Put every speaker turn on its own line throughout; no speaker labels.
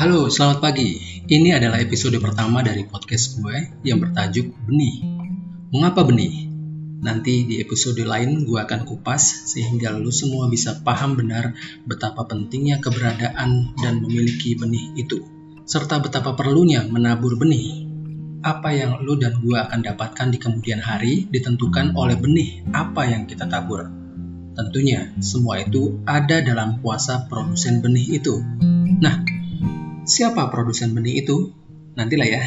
Halo, selamat pagi. Ini adalah episode pertama dari podcast gue yang bertajuk Benih. Mengapa benih? Nanti di episode lain gue akan kupas sehingga lu semua bisa paham benar betapa pentingnya keberadaan dan memiliki benih itu. Serta betapa perlunya menabur benih. Apa yang lu dan gue akan dapatkan di kemudian hari ditentukan oleh benih apa yang kita tabur. Tentunya semua itu ada dalam kuasa produsen benih itu. Nah, siapa produsen benih itu? Nantilah ya.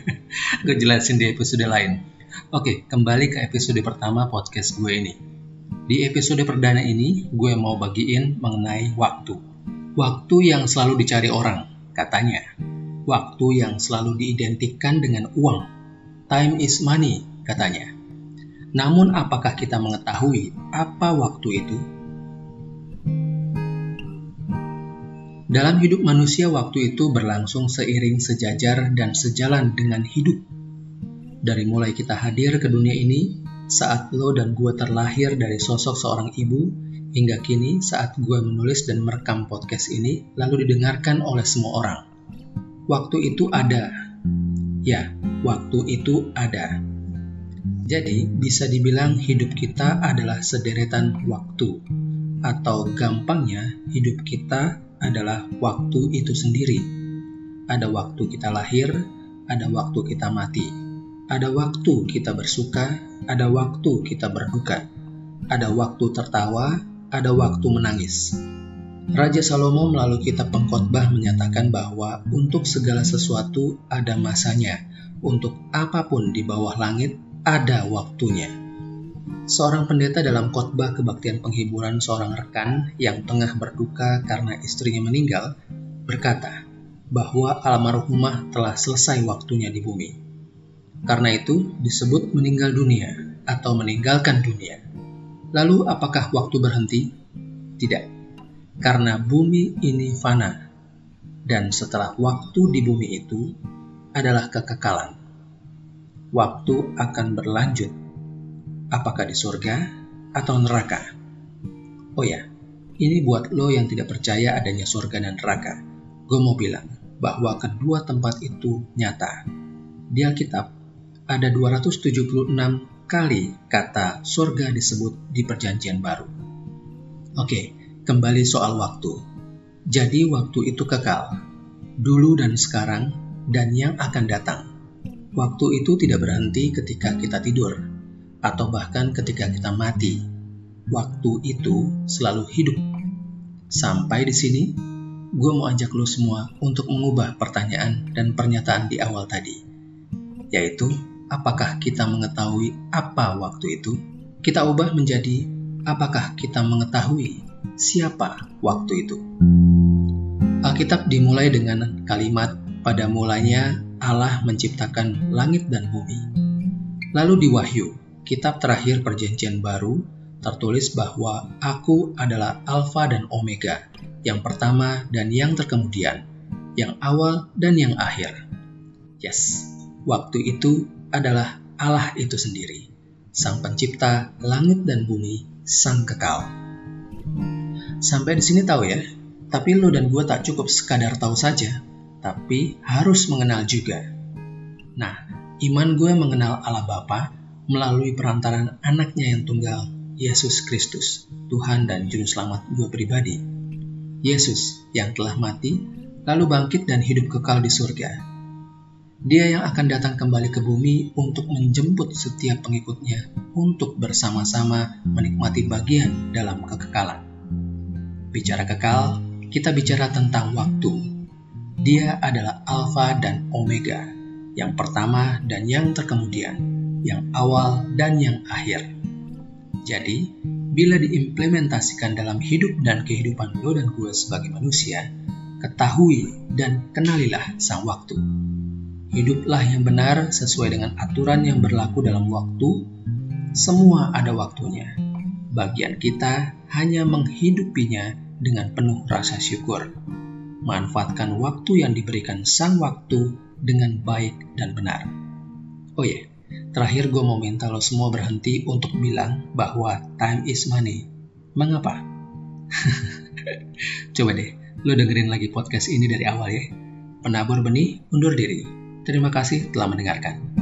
gue jelasin di episode lain. Oke, kembali ke episode pertama podcast gue ini. Di episode perdana ini, gue mau bagiin mengenai waktu. Waktu yang selalu dicari orang, katanya. Waktu yang selalu diidentikan dengan uang. Time is money, katanya. Namun apakah kita mengetahui apa waktu itu? Dalam hidup manusia, waktu itu berlangsung seiring sejajar dan sejalan dengan hidup. Dari mulai kita hadir ke dunia ini, saat lo dan gue terlahir dari sosok seorang ibu, hingga kini saat gue menulis dan merekam podcast ini, lalu didengarkan oleh semua orang. Waktu itu ada. Ya, waktu itu ada. Jadi, bisa dibilang hidup kita adalah sederetan waktu. Atau gampangnya, hidup kita adalah waktu itu sendiri. Ada waktu kita lahir, ada waktu kita mati. Ada waktu kita bersuka, ada waktu kita berduka. Ada waktu tertawa, ada waktu menangis. Raja Salomo melalui kitab pengkhotbah menyatakan bahwa untuk segala sesuatu ada masanya, untuk apa pun di bawah langit ada waktunya. Seorang pendeta dalam khotbah kebaktian penghiburan seorang rekan yang tengah berduka karena istrinya meninggal berkata bahwa almarhumah telah selesai waktunya di bumi. Karena itu disebut meninggal dunia atau meninggalkan dunia. Lalu apakah waktu berhenti? Tidak. Karena bumi ini fana. Dan setelah waktu di bumi itu adalah kekekalan. Waktu akan berlanjut apakah di surga atau neraka. Oh ya, ini buat lo yang tidak percaya adanya surga dan neraka. Gue mau bilang bahwa kedua tempat itu nyata. Di Alkitab ada 276 kali kata surga disebut di perjanjian baru. Oke, kembali soal waktu. Jadi waktu itu kekal, dulu dan sekarang, dan yang akan datang. Waktu itu tidak berhenti ketika kita tidur, atau bahkan ketika kita mati, waktu itu selalu hidup. Sampai di sini, gue mau ajak lo semua untuk mengubah pertanyaan dan pernyataan di awal tadi, yaitu apakah kita mengetahui apa waktu itu? Kita ubah menjadi apakah kita mengetahui siapa waktu itu? Alkitab dimulai dengan kalimat pada mulanya Allah menciptakan langit dan bumi. Lalu di Wahyu kitab terakhir Perjanjian Baru tertulis bahwa Aku adalah Alfa dan Omega, yang pertama dan yang terkemudian, yang awal dan yang akhir. Yes, waktu itu adalah Allah itu sendiri, Sang Pencipta langit dan bumi, Sang Kekal. Sampai di sini tahu ya, tapi lo dan gue tak cukup sekadar tahu saja, tapi harus mengenal juga. Nah, iman gue mengenal Allah Bapa melalui perantaran anaknya yang tunggal, Yesus Kristus, Tuhan dan Juru Selamat gue pribadi. Yesus yang telah mati, lalu bangkit dan hidup kekal di surga. Dia yang akan datang kembali ke bumi untuk menjemput setiap pengikutnya untuk bersama-sama menikmati bagian dalam kekekalan. Bicara kekal, kita bicara tentang waktu. Dia adalah Alfa dan Omega, yang pertama dan yang terkemudian yang awal dan yang akhir. Jadi, bila diimplementasikan dalam hidup dan kehidupan lo dan gue sebagai manusia, ketahui dan kenalilah sang waktu. Hiduplah yang benar sesuai dengan aturan yang berlaku dalam waktu. Semua ada waktunya. Bagian kita hanya menghidupinya dengan penuh rasa syukur. Manfaatkan waktu yang diberikan sang waktu dengan baik dan benar. Oh ya, yeah Terakhir gue mau minta lo semua berhenti untuk bilang bahwa time is money. Mengapa? Coba deh, lo dengerin lagi podcast ini dari awal ya. Penabur benih undur diri. Terima kasih telah mendengarkan.